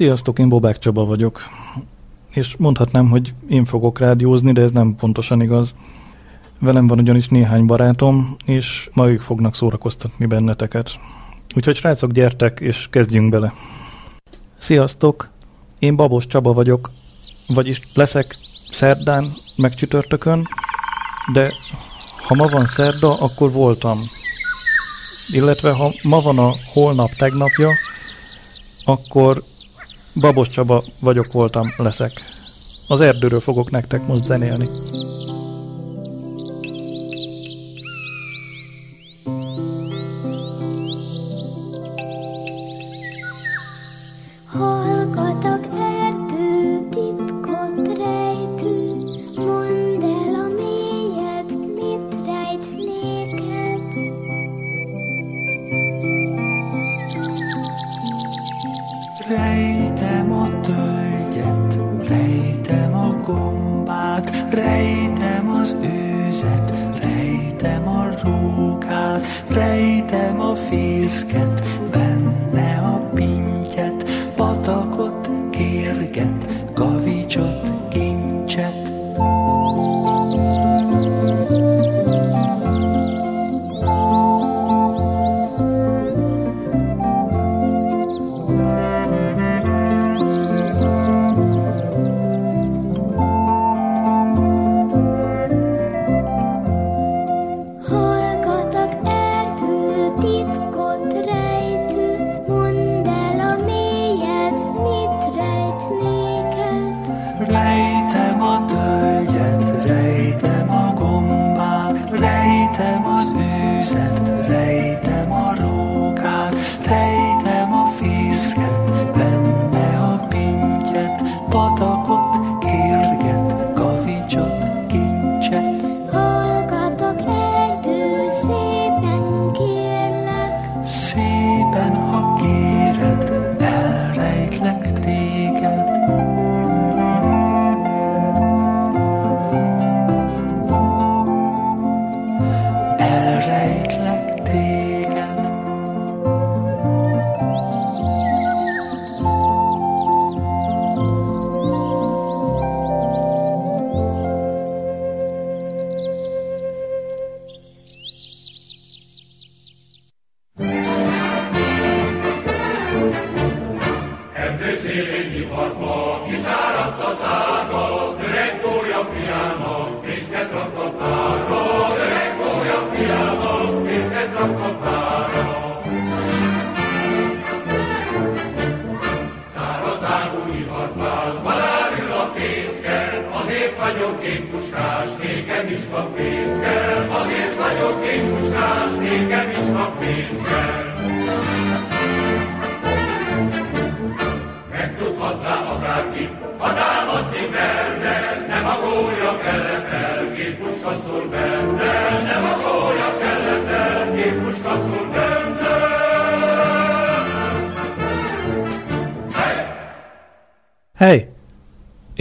Sziasztok, én Bobák Csaba vagyok. És mondhatnám, hogy én fogok rádiózni, de ez nem pontosan igaz. Velem van ugyanis néhány barátom, és ma ők fognak szórakoztatni benneteket. Úgyhogy srácok, gyertek, és kezdjünk bele. Sziasztok, én Babos Csaba vagyok, vagyis leszek szerdán, meg csütörtökön, de ha ma van szerda, akkor voltam. Illetve ha ma van a holnap tegnapja, akkor Babos Csaba vagyok, voltam, leszek. Az erdőről fogok nektek most zenélni. walk with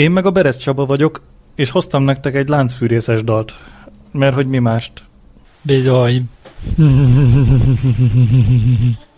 Én meg a Berez Csaba vagyok, és hoztam nektek egy láncfűrészes dalt. Mert hogy mi mást? Bizony.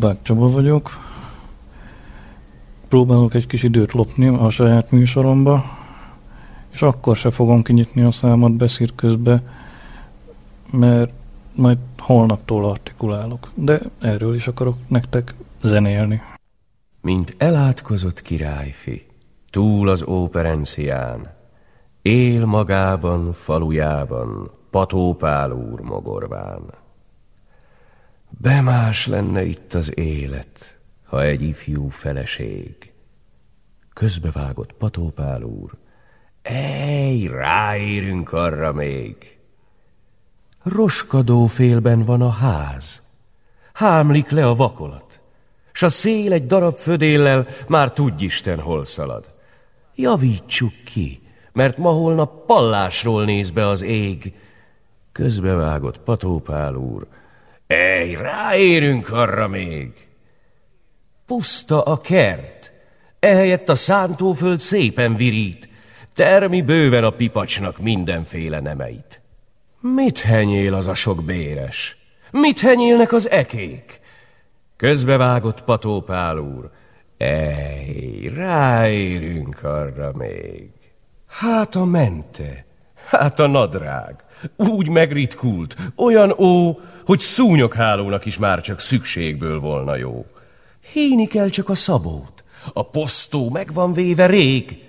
Bobák Csaba vagyok. Próbálok egy kis időt lopni a saját műsoromba, és akkor se fogom kinyitni a számat beszéd közbe, mert majd holnaptól artikulálok. De erről is akarok nektek zenélni. Mint elátkozott királyfi, túl az óperencián, él magában, falujában, patópál úr mogorván. Bemás lenne itt az élet, ha egy ifjú feleség. Közbevágott Patópál úr, ej, ráérünk arra még. Roskadó félben van a ház, hámlik le a vakolat, s a szél egy darab födéllel már tudj Isten hol szalad. Javítsuk ki, mert ma holnap pallásról néz be az ég. Közbevágott Patópál úr, Ej, ráérünk arra még. Puszta a kert, ehelyett a szántóföld szépen virít, termi bőven a pipacsnak mindenféle nemeit. Mit henyél az a sok béres? Mit henyélnek az ekék? Közbevágott Patópál úr, Ej, ráérünk arra még. Hát a mente, hát a nadrág, úgy megritkult, olyan ó, hogy szúnyoghálónak is már csak szükségből volna jó. Híni kell csak a szabót, a posztó meg van véve rég.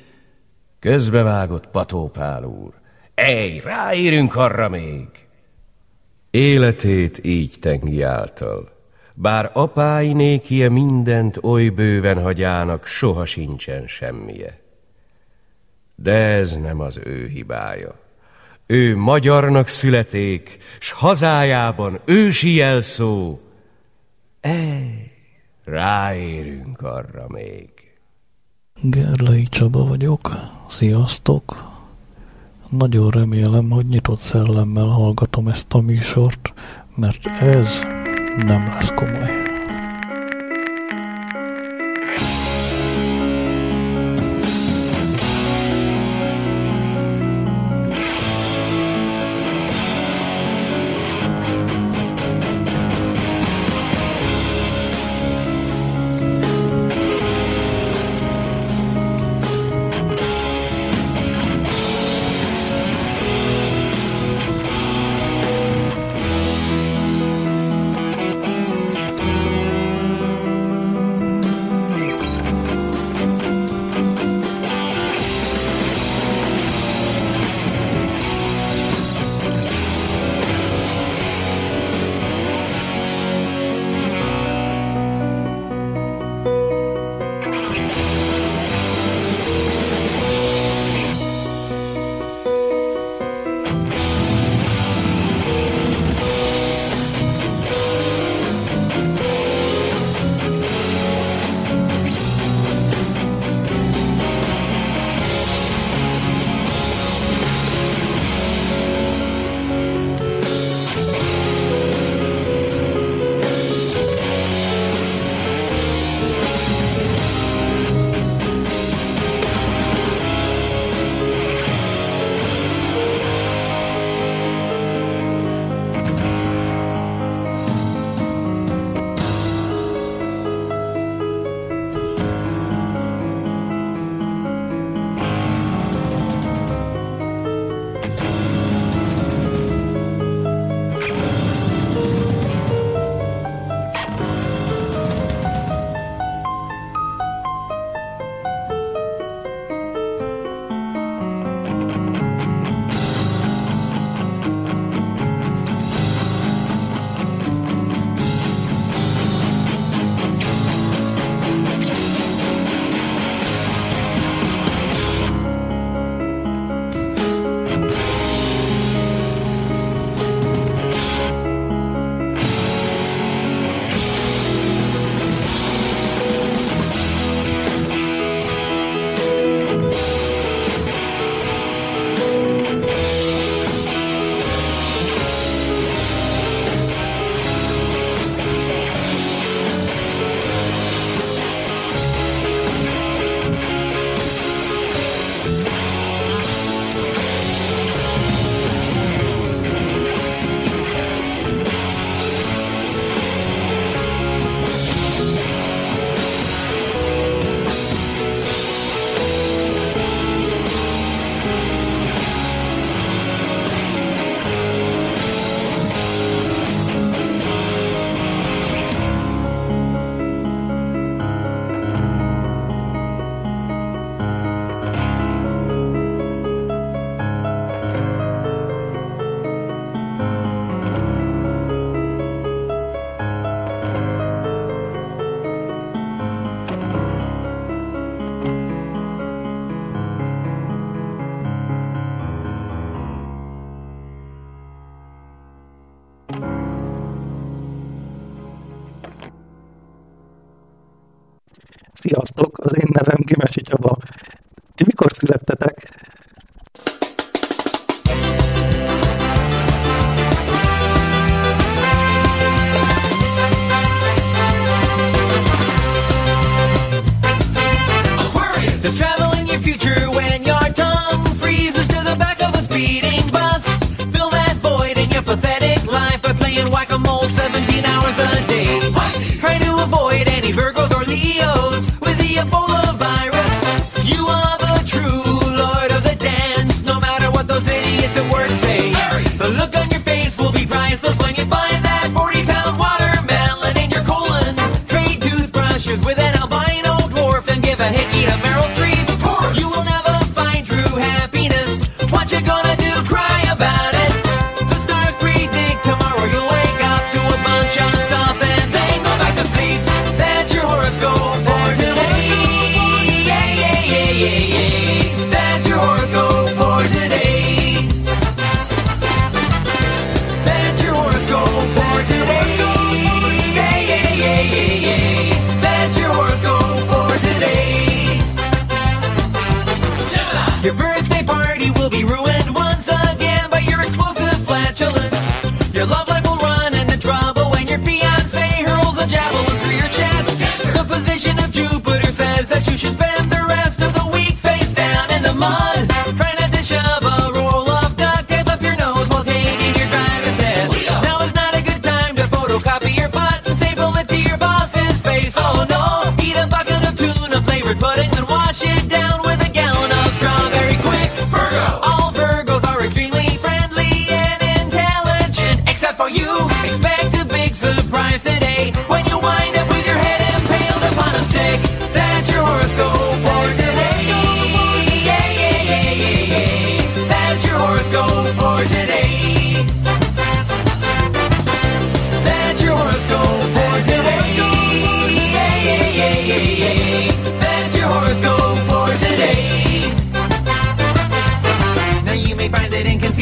Közbevágott Patópál úr, ej, ráérünk arra még. Életét így tengi által, bár apái nékie mindent oly bőven hagyának, soha sincsen semmije. De ez nem az ő hibája. Ő magyarnak születék, s hazájában ősi jelszó. Ej, ráérünk arra még. Gerlei Csaba vagyok, sziasztok! Nagyon remélem, hogy nyitott szellemmel hallgatom ezt a műsort, mert ez nem lesz komoly.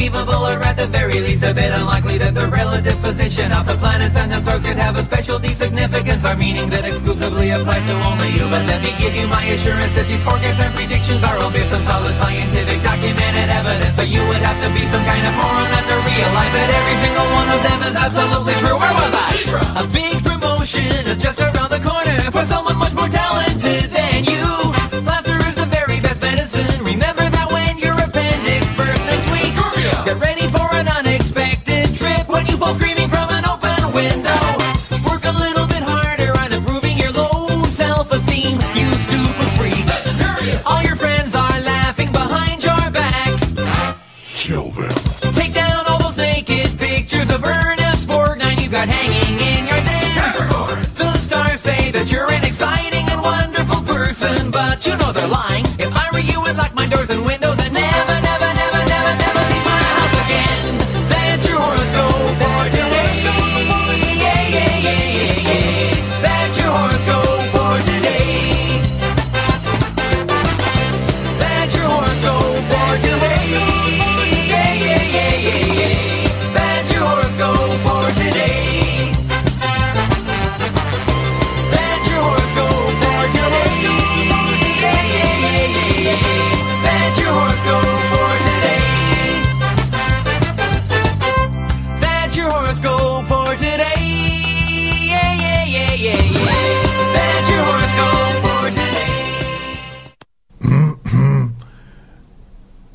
conceivable or at the very least a bit unlikely that the relative position of the planets and the stars could have a special deep significance or meaning that exclusively applies to only you. But let me give you my assurance that these forecasts and predictions are all based on solid scientific documented evidence. So you would have to be some kind of moron not to realize that every single one of them is absolutely true. Where was I? A big promotion is just around the corner for someone much more talented. screaming.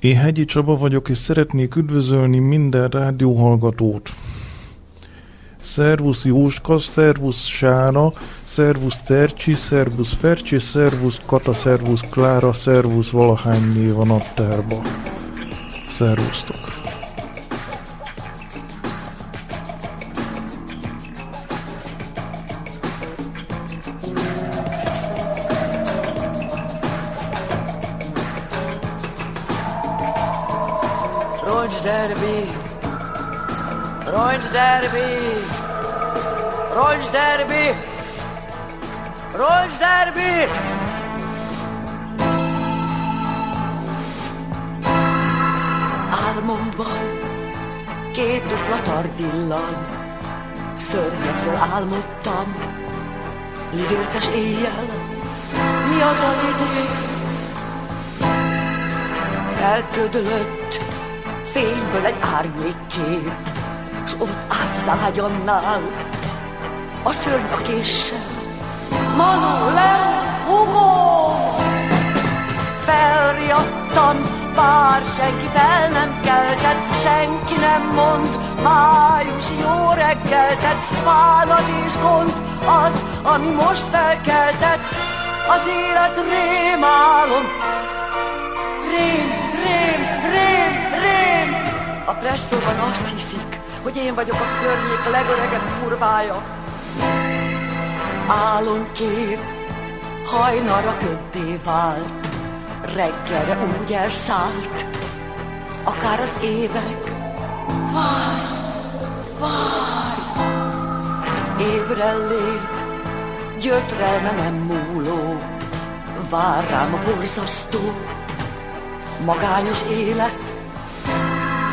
Én Hegyi Csaba vagyok, és szeretnék üdvözölni minden rádióhallgatót. Szervusz Jóska, szervusz Sára, szervusz Tercsi, szervusz Fercsi, szervusz Kata, szervusz Klára, szervusz valahány név a naptárba. Szervusztok! Hé! Álmomban két dupla tardillan Szörnyekről álmodtam Lidérces éjjel Mi az a lidérc? Felködölött fényből egy árnyékkép S ott állt az ágyamnál A szörny a késsel Manó, le! Hugó! Felriadtam, bár senki fel nem keltett, senki nem mond, május jó reggeltet, bánat és gond, az, ami most felkeltett, az élet rémálom. Rém, rém, rém, rém. A presszóban azt hiszik, hogy én vagyok a környék legöregebb kurvája. Álomkép hajnalra köddé vált, reggelre úgy elszállt, akár az évek. Várj, várj, ébrellét, gyötrelme nem múló, vár rám a borzasztó, magányos élet.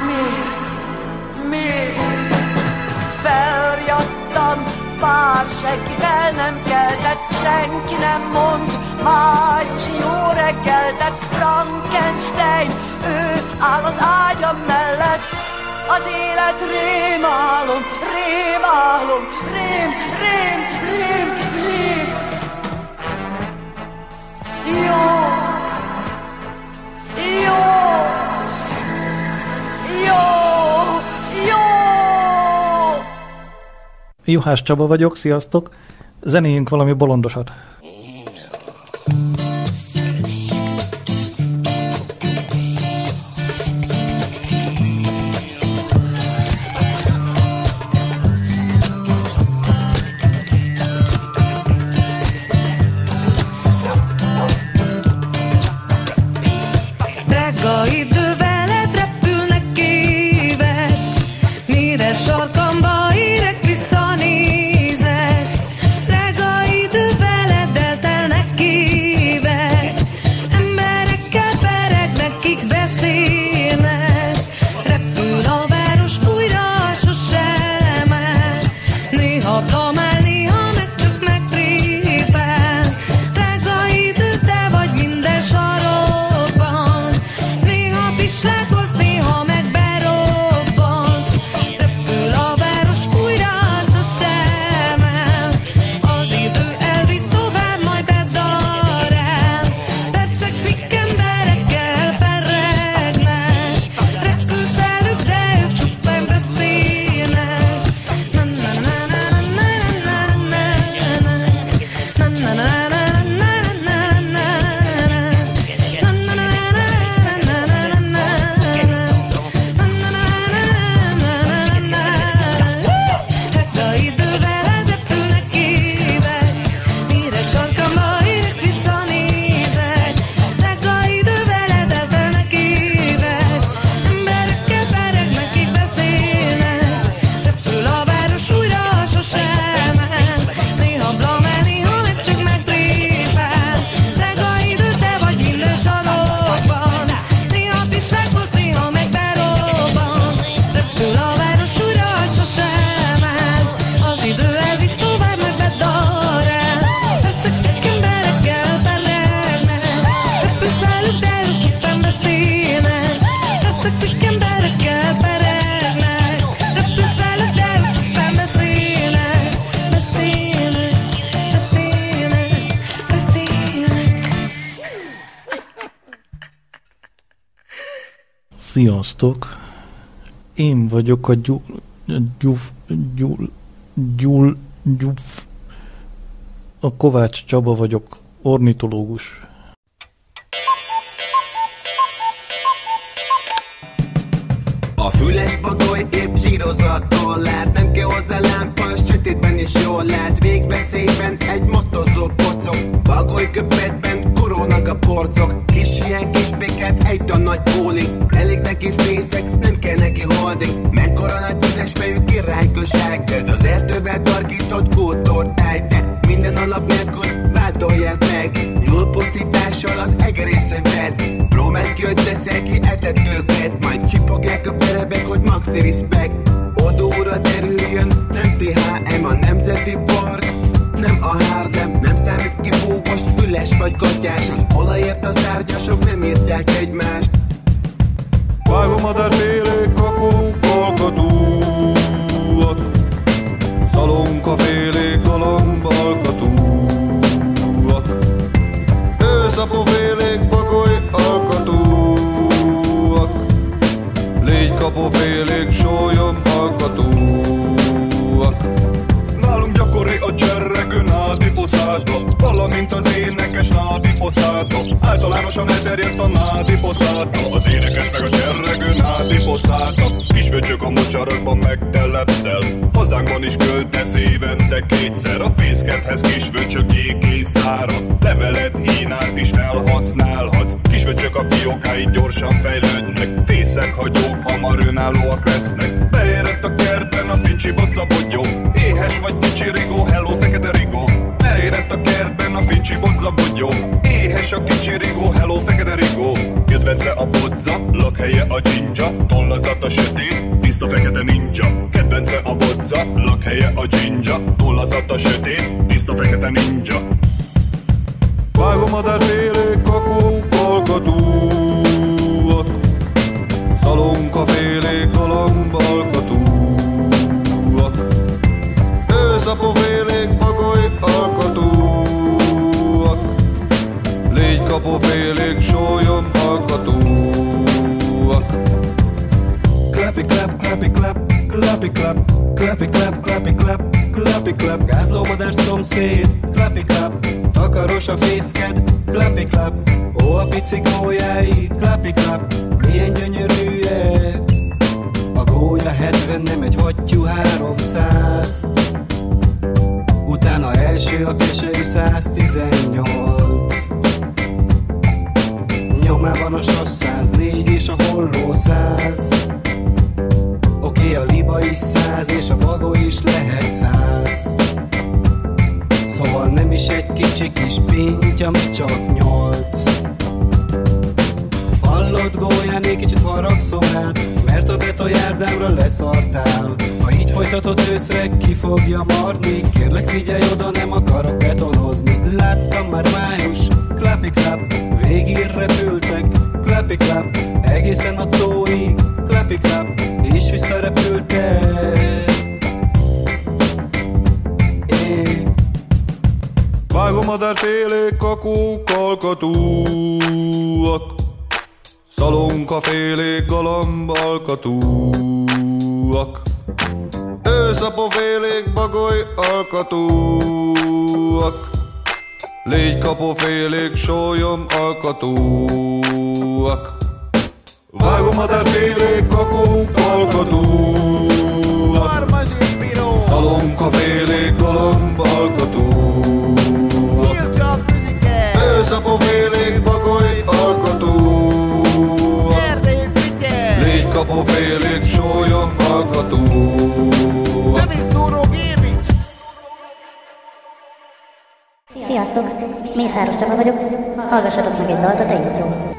Miért, miért? Felriadtam, bár senki fel nem keltett, senki nem mond, május jó reggeltet, Frankenstein, ő áll az ágyam mellett, az élet rémálom, rémálom, rém, rém, rém, rém. Jó, jó, jó, jó. Juhás Csaba vagyok, sziasztok! Zenéjünk valami bolondosat. Sziasztok! Én vagyok a gyul... gyuf... gyul... gyul... gyuf... A Kovács Csaba vagyok, ornitológus. A füles bagoly épp zsírozattól lát Nem kell hozzá lámpa, sötétben is jól lát Végveszélyben egy motozó pocok Bagoly köpetben korónak a porcok Kis ilyen kis békát, egy ton nagy póli Elég neki fészek, nem kell neki holding. Mekkora nagy tüzes fejű királyköság Ez? Az erdőben tarkított kótor de minden alap nélkül vádolják meg. Jól pusztítással az egerészön ved Próbáld ki, hogy teszel ki etetőket. Majd csipogják a perebek, hogy maxi respect. Odóra derüljön, nem THM a nemzeti park nem a Harlem Nem számít ki búgos, füles vagy gatyás. Az olajért a szárgyasok nem írtják egymást. Vágomadárfélék, kakók, alkatúak Szalonkafélék, galamb, alkatúak Őszapofélék, bagoly, alkatúak Légykapofélék, sólyom, alkatúak Nálunk gyakori a cserregő nádi poszáta Valamint az énekes nádi poszáta Általánosan elterjedt a nádi poszáta Az énekes meg a cserregő nádi poszáta Kisvöcsök a mocsarakban megtelepszel Hazánkban is költesz évente kétszer. A fészkedhez kisvöcsök jégkészára Levelet, hínát is felhasználhatsz. Kisvöcsök a fiókáid gyorsan fejlődnek Fészek, hagyók hamar önállóak lesznek. Beérett a kertben a fincsi boca Éhes vagy kicsi rigó, hello fekete rigó. Beérett a kertben a fincsi bodza Éhes a kicsi rigó, hello fekete rigó. Kedvence a bodza, lakhelye a dzsindzsa Tollazat a sötét, tiszta fekete ninja. Kedvence a bodza, lakhelye a dzsindzsa Tollazat a sötét, tiszta fekete ninja. Vágomadárfélék, kakók, alkatúak Szalonkafélék, galamb, alkatúak Őszapofélék, bagoly, alkatúak Légykapofélék, sólyom, alkatúak Clappy clap, clappy clap, clappy clap, clappy clap, clappy clap, clappy clap, gázlómadár szomszéd, clappy clap, takaros a fészked, clappy clap, ó a pici gólyáid, clappy clap, milyen gyönyörűek. A gólya 70, nem egy hattyú 300 első a keserű 118 Nyomában a sas 104 és a holló 100 Oké, a liba is 100 és a bagó is lehet 100 Szóval nem is egy kicsi kis pinty, ami csak 8 maradt gólyán még kicsit haragszom rá, Mert a betojárdámra leszartál. Ha így folytatod őszre ki fogja marni? Kérlek figyelj oda, nem akarok betonozni Láttam már május, klapi klap Végig repültek, klapi klap Egészen a tóig, klapi klap És visszarepültek. É. Vágom a félék a kókalkatúak alkatúak Szalonkafélék, galamb, alkatúak Őszapofélék, bagoly, alkatúak Légykapofélék, sólyom, alkatúak Vágomadárfélék, kakók, alkatúak Szalonkafélék, galamb, alkatúak Őszapofélék, bagoly, alkatúak Légykapofélék, sólyom, alkatúak Sziasztok! Mészáros Csaba vagyok. Hallgassatok meg egy dalt a Teintról.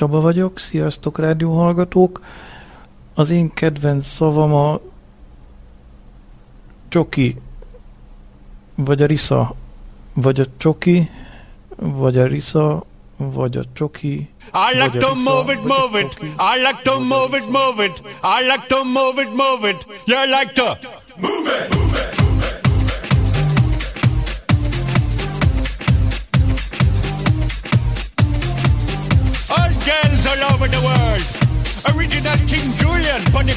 Csaba vagyok, sziasztok rádióhallgatók. Az én kedvenc szavam a csoki, vagy a risza, vagy a csoki, vagy a risza, vagy a csoki. I like to move it, move it. I like to move it, move it. I like to move it, move it. You like to move it, move it. over the world. Original King Julian on the.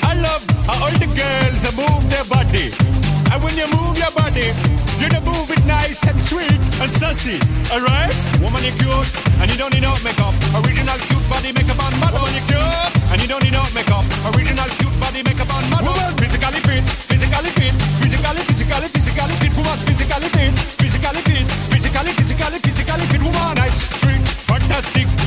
I love how all the girls move their body. And when you move your body, you don't move it nice and sweet and sassy, alright? Woman, you're cute, and you don't need no makeup. Original cute body makeup on model. Woman, you're cute, and you don't need no makeup. Original cute body makeup on model. Woman, physically fit, physically fit, physically, physically, physically fit. Woman, physically fit, physically fit, physically, physically, physically fit. Woman, nice, trick, fantastic.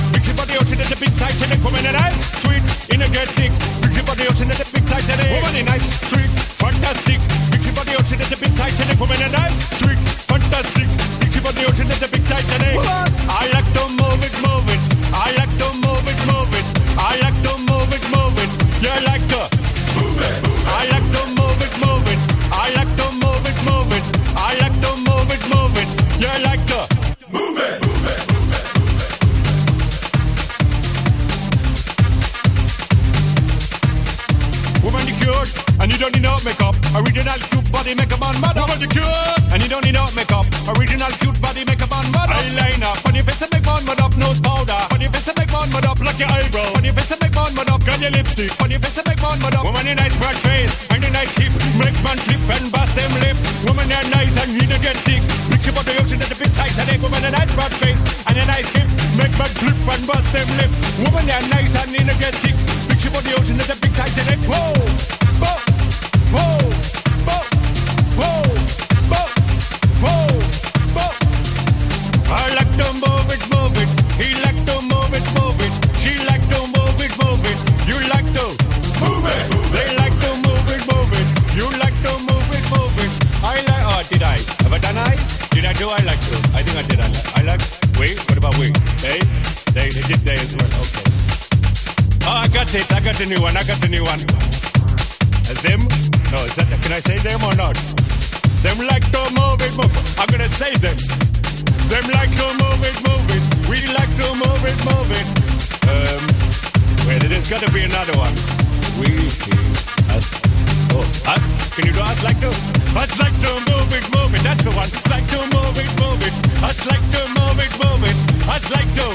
That's. Like to move it, move it. Us like to move it, move it. Us like to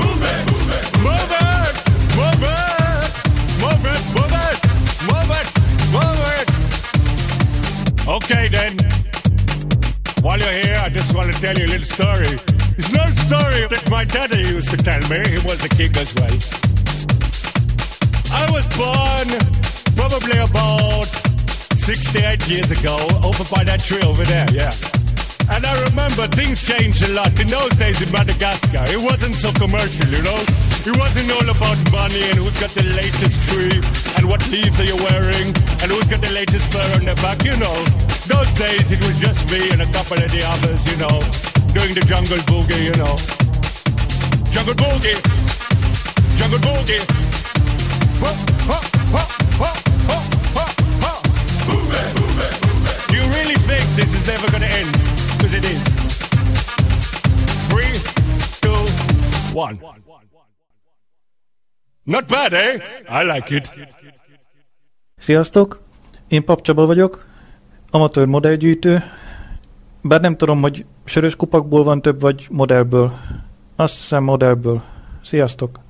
move it, move it, move it, move it, move it, move it, move it. Okay then. While you're here, I just want to tell you a little story. It's not story that my daddy used to tell me. He was a king as well. I was born probably about 68 years ago over by that tree over there, yeah. And I remember things changed a lot. In those days in Madagascar, it wasn't so commercial, you know? It wasn't all about money and who's got the latest tree and what leaves are you wearing and who's got the latest fur on their back, you know? Those days it was just me and a couple of the others, you know, doing the jungle boogie, you know. Jungle boogie! Jungle boogie! Do you really think this is never gonna end? Because it is. Three, two, one. Not bad, eh? I like it. Sziasztok! Én Pap Csaba vagyok, amatőr modellgyűjtő, bár nem tudom, hogy sörös kupakból van több, vagy modellből. Azt hiszem modellből. Sziasztok!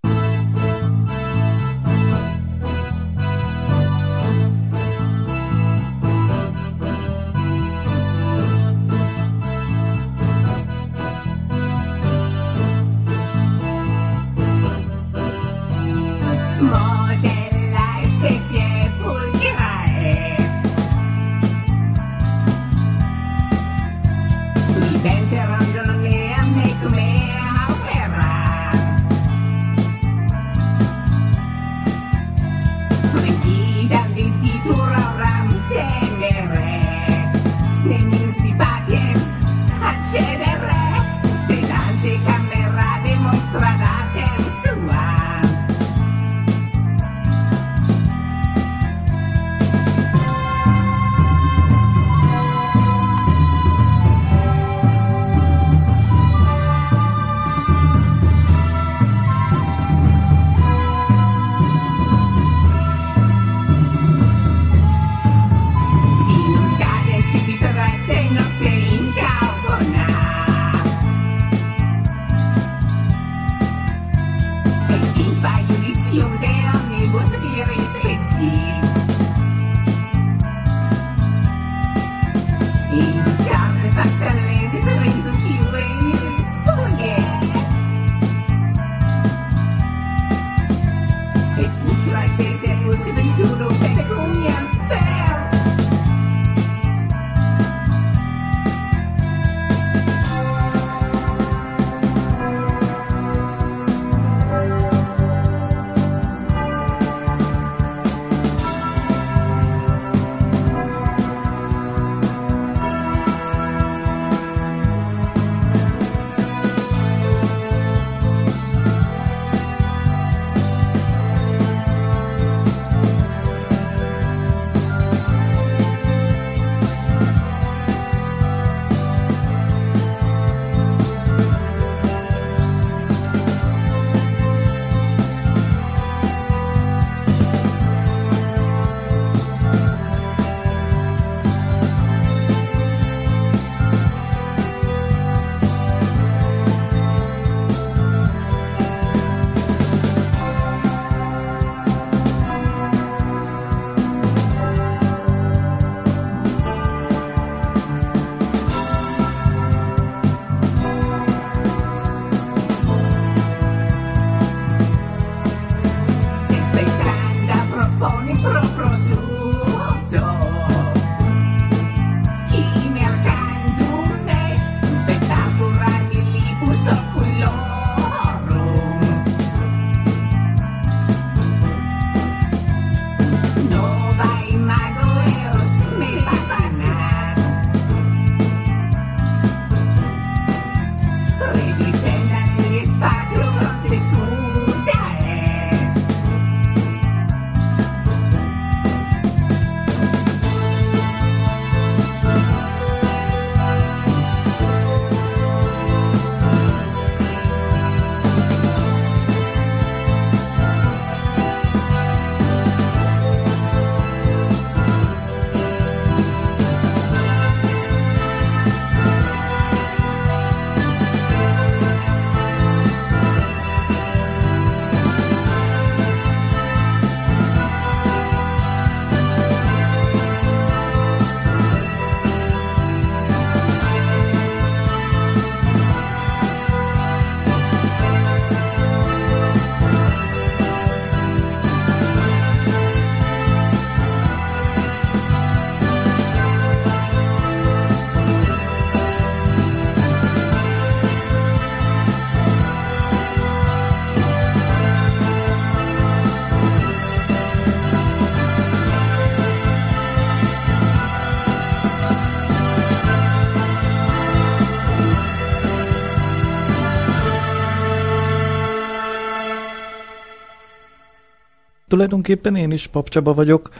Tulajdonképpen én is papcsaba vagyok.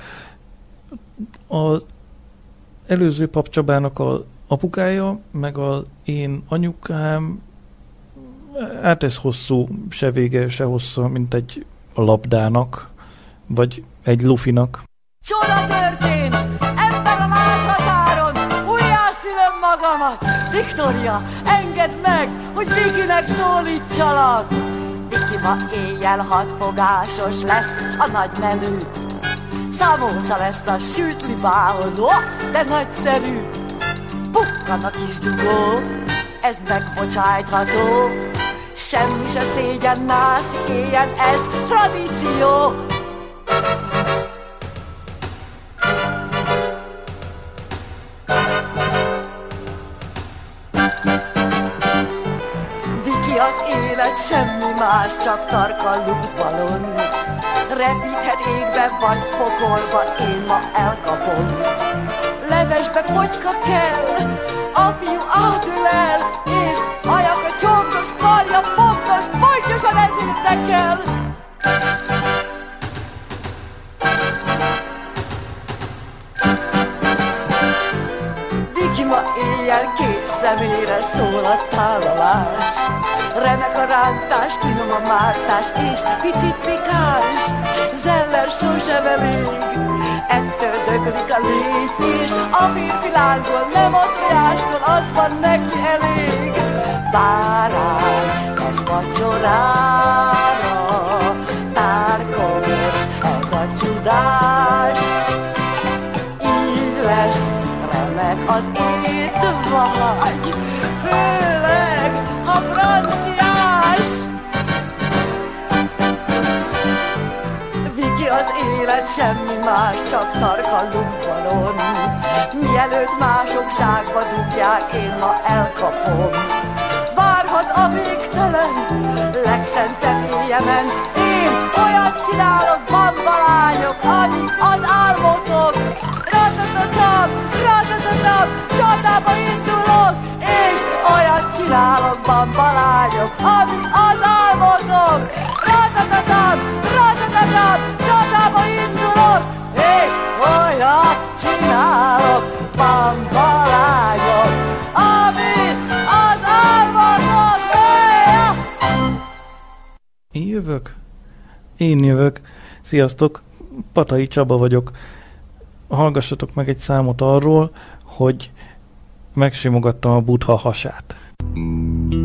A előző papcsabának a apukája, meg az én anyukám, hát ez hosszú, se vége, se hossza, mint egy labdának, vagy egy lufinak. Csoda történt! Ember a láthatáron! Újjászülöm magamat! Viktória, engedd meg, hogy Vikinek szólítsalak! Viki ma éjjel hatfogásos lesz a nagy menü. Számolca lesz a sütlibához, oh, de nagyszerű! Pukkan a kis dugó, ez megbocsájtható. Semmi se szégyen nászik éjjel, ez tradíció. Élet, semmi más, csak tarka luftballon. Repíthet égbe vagy pokolba, én ma elkapom. Levesbe potyka kell, a fiú átül és ajak a csontos karja pontos, pontosan ezért nekel. Viki ma éjjel szemére szól a tálalás. Remek a rántás, finom a mártás, és picit pikáns. Zeller sosem elég, ettől döglik a légy, és a lángol nem a tojástól, az van neki elég. Bárány, ez vacsorára, tárkonos, ez a csodás. Így lesz remek az étvágy, főleg a franciás. Viki az élet semmi más, csak tarka lufbalon. Mielőtt mások zsákba dugják, én ma elkapom. Várhat a végtelen, legszentebb éjjemen, én olyat csinálok, bambalányok, ami az álmotok. Ratatatam, ratatatam, csatába indulok, és olyat csinálok, bambalányok, ami az álmotok. Ratatatam, ratatatam, csatába indulok, és olyat csinálok, bambalányok, ami az álmotok. Éjjjj! Én jövök. Én jövök. Sziasztok, Patai Csaba vagyok. Hallgassatok meg egy számot arról, hogy megsimogattam a butha hasát. I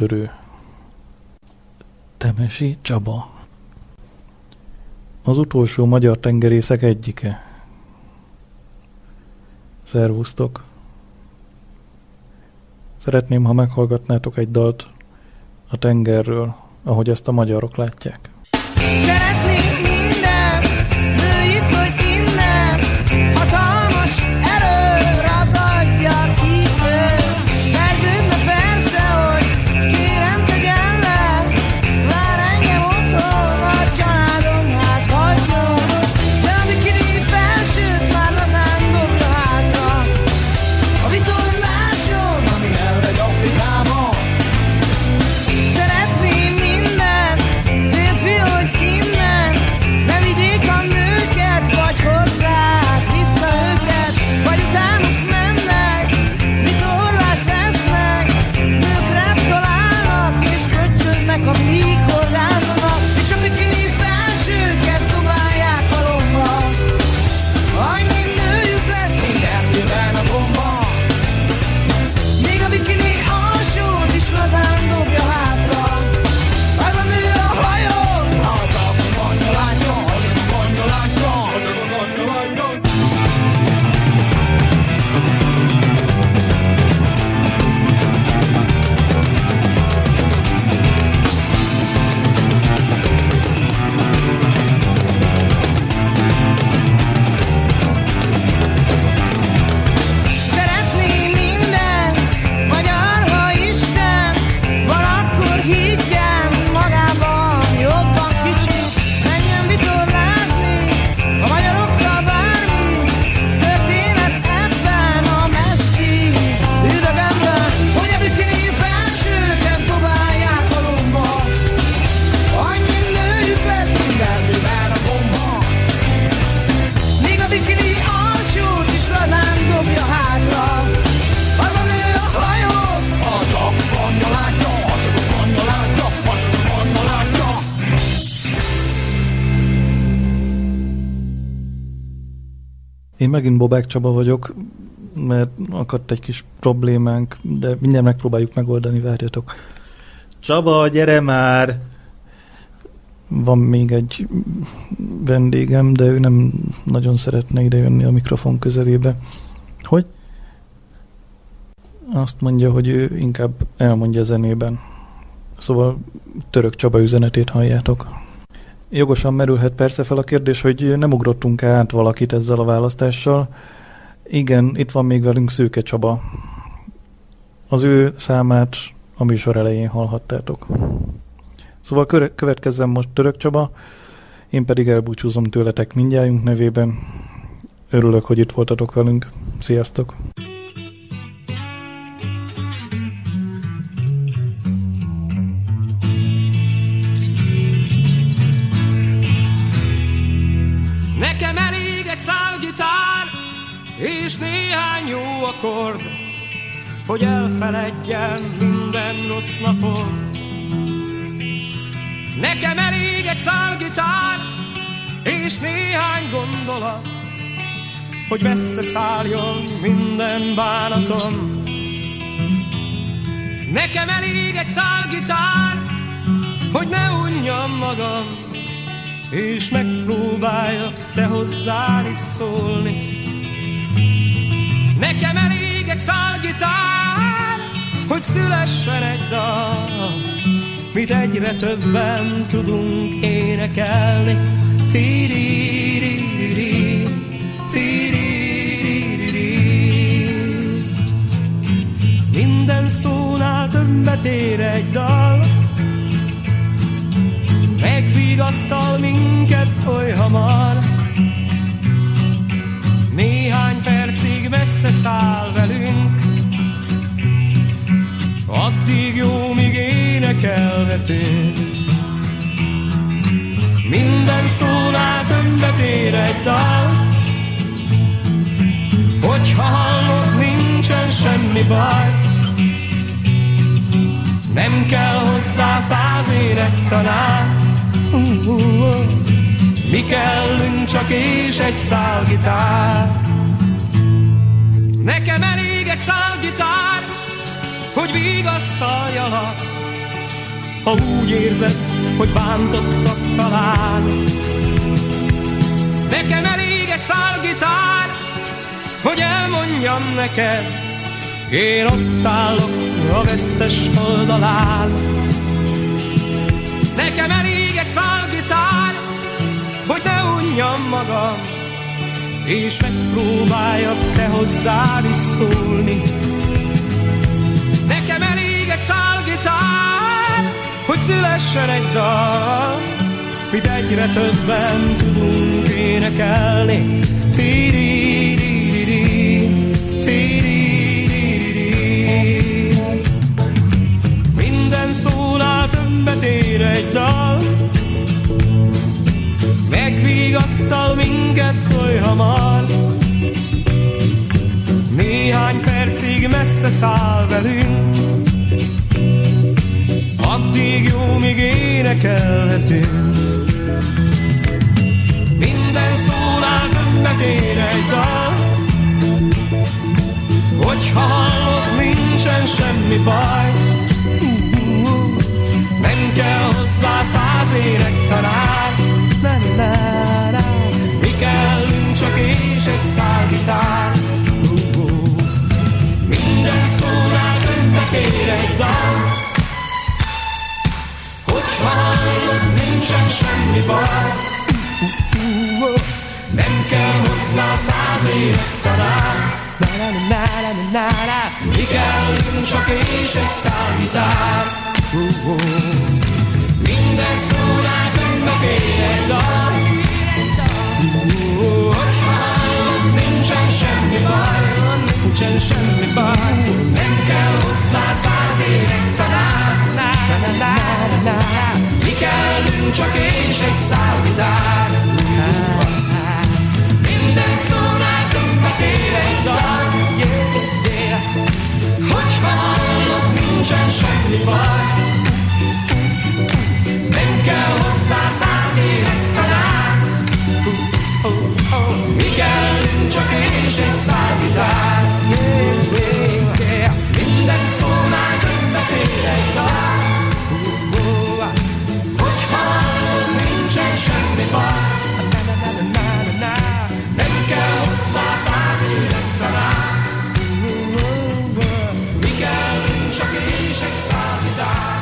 Diótörő. Temesi Csaba. Az utolsó magyar tengerészek egyike. Szervusztok. Szeretném, ha meghallgatnátok egy dalt a tengerről, ahogy ezt a magyarok látják. Szeretnék megint Bobák Csaba vagyok, mert akadt egy kis problémánk, de mindjárt megpróbáljuk megoldani, várjatok. Csaba, gyere már! Van még egy vendégem, de ő nem nagyon szeretne idejönni a mikrofon közelébe. Hogy? Azt mondja, hogy ő inkább elmondja zenében. Szóval török Csaba üzenetét halljátok. Jogosan merülhet persze fel a kérdés, hogy nem ugrottunk át valakit ezzel a választással. Igen, itt van még velünk Szőke Csaba. Az ő számát a műsor elején hallhattátok. Szóval következzen most Török Csaba, én pedig elbúcsúzom tőletek mindjájunk nevében. Örülök, hogy itt voltatok velünk. Sziasztok! Akkord, hogy elfeledjen minden rossz napon. Nekem elég egy szál gitár és néhány gondolat, hogy messze szálljon minden bánatom. Nekem elég egy szál gitár, hogy ne unjam magam, és megpróbáljak te hozzád is szólni. Nekem elég egy szál gitár, hogy szülessen egy dal, mit egyre többen tudunk énekelni. Tiririri, tiririri. Minden szónál többet ér egy dal, megvigasztal minket oly hamar. Száll velünk, addig jó, míg énekelhetünk. Minden szónál többet ér egy dal, hogyha hallod, nincsen semmi baj. Nem kell hozzá száz énektanár, mi kellünk csak és egy szál gitár. Nekem elég egy szál gitár, hogy megvigasztaljalak, ha úgy érzed, hogy bántottak talán. Nekem elég egy szál gitár, hogy elmondjam neked, én ott állok a vesztes oldalán. Nekem elég egy szál gitár, hogy ne unjam magam, és megpróbáljak te hozzád is szólni. Nekem elég egy szál gitár, hogy szülessen egy dal, mit egyre többen tudunk énekelni. Ti-di-di-di-di, ti-di-di-di-di. Minden szónál többet ér egy dal, megvigasztal minket oly hamar. Néhány percig messze száll velünk, addig jó, míg énekelhetünk. Minden szónál többet ér egy dal, hogyha hallod, baj Nem kell hozzá száz évet talán. Mi kellünk csak és egy szál gitár. Minden többet ér egy dal. Nincsen semmi baj. Nincsen semmi baj. Nem kell hozzá száz évet talán mi kellünk csak én és egy szál gitár Minden szónátunkba tér egy dal. Yeah, yeah. Hogyha hallok, nincsen semmi baj. Nem kell hozzá száz évek talán. Mi kellünk csak én és egy szál gitár yeah, Minden szónátunkba tér egy dal. Nálad nincsen semmi baj. Nem kell hozzá száz évek Mi kell, csak és egy szál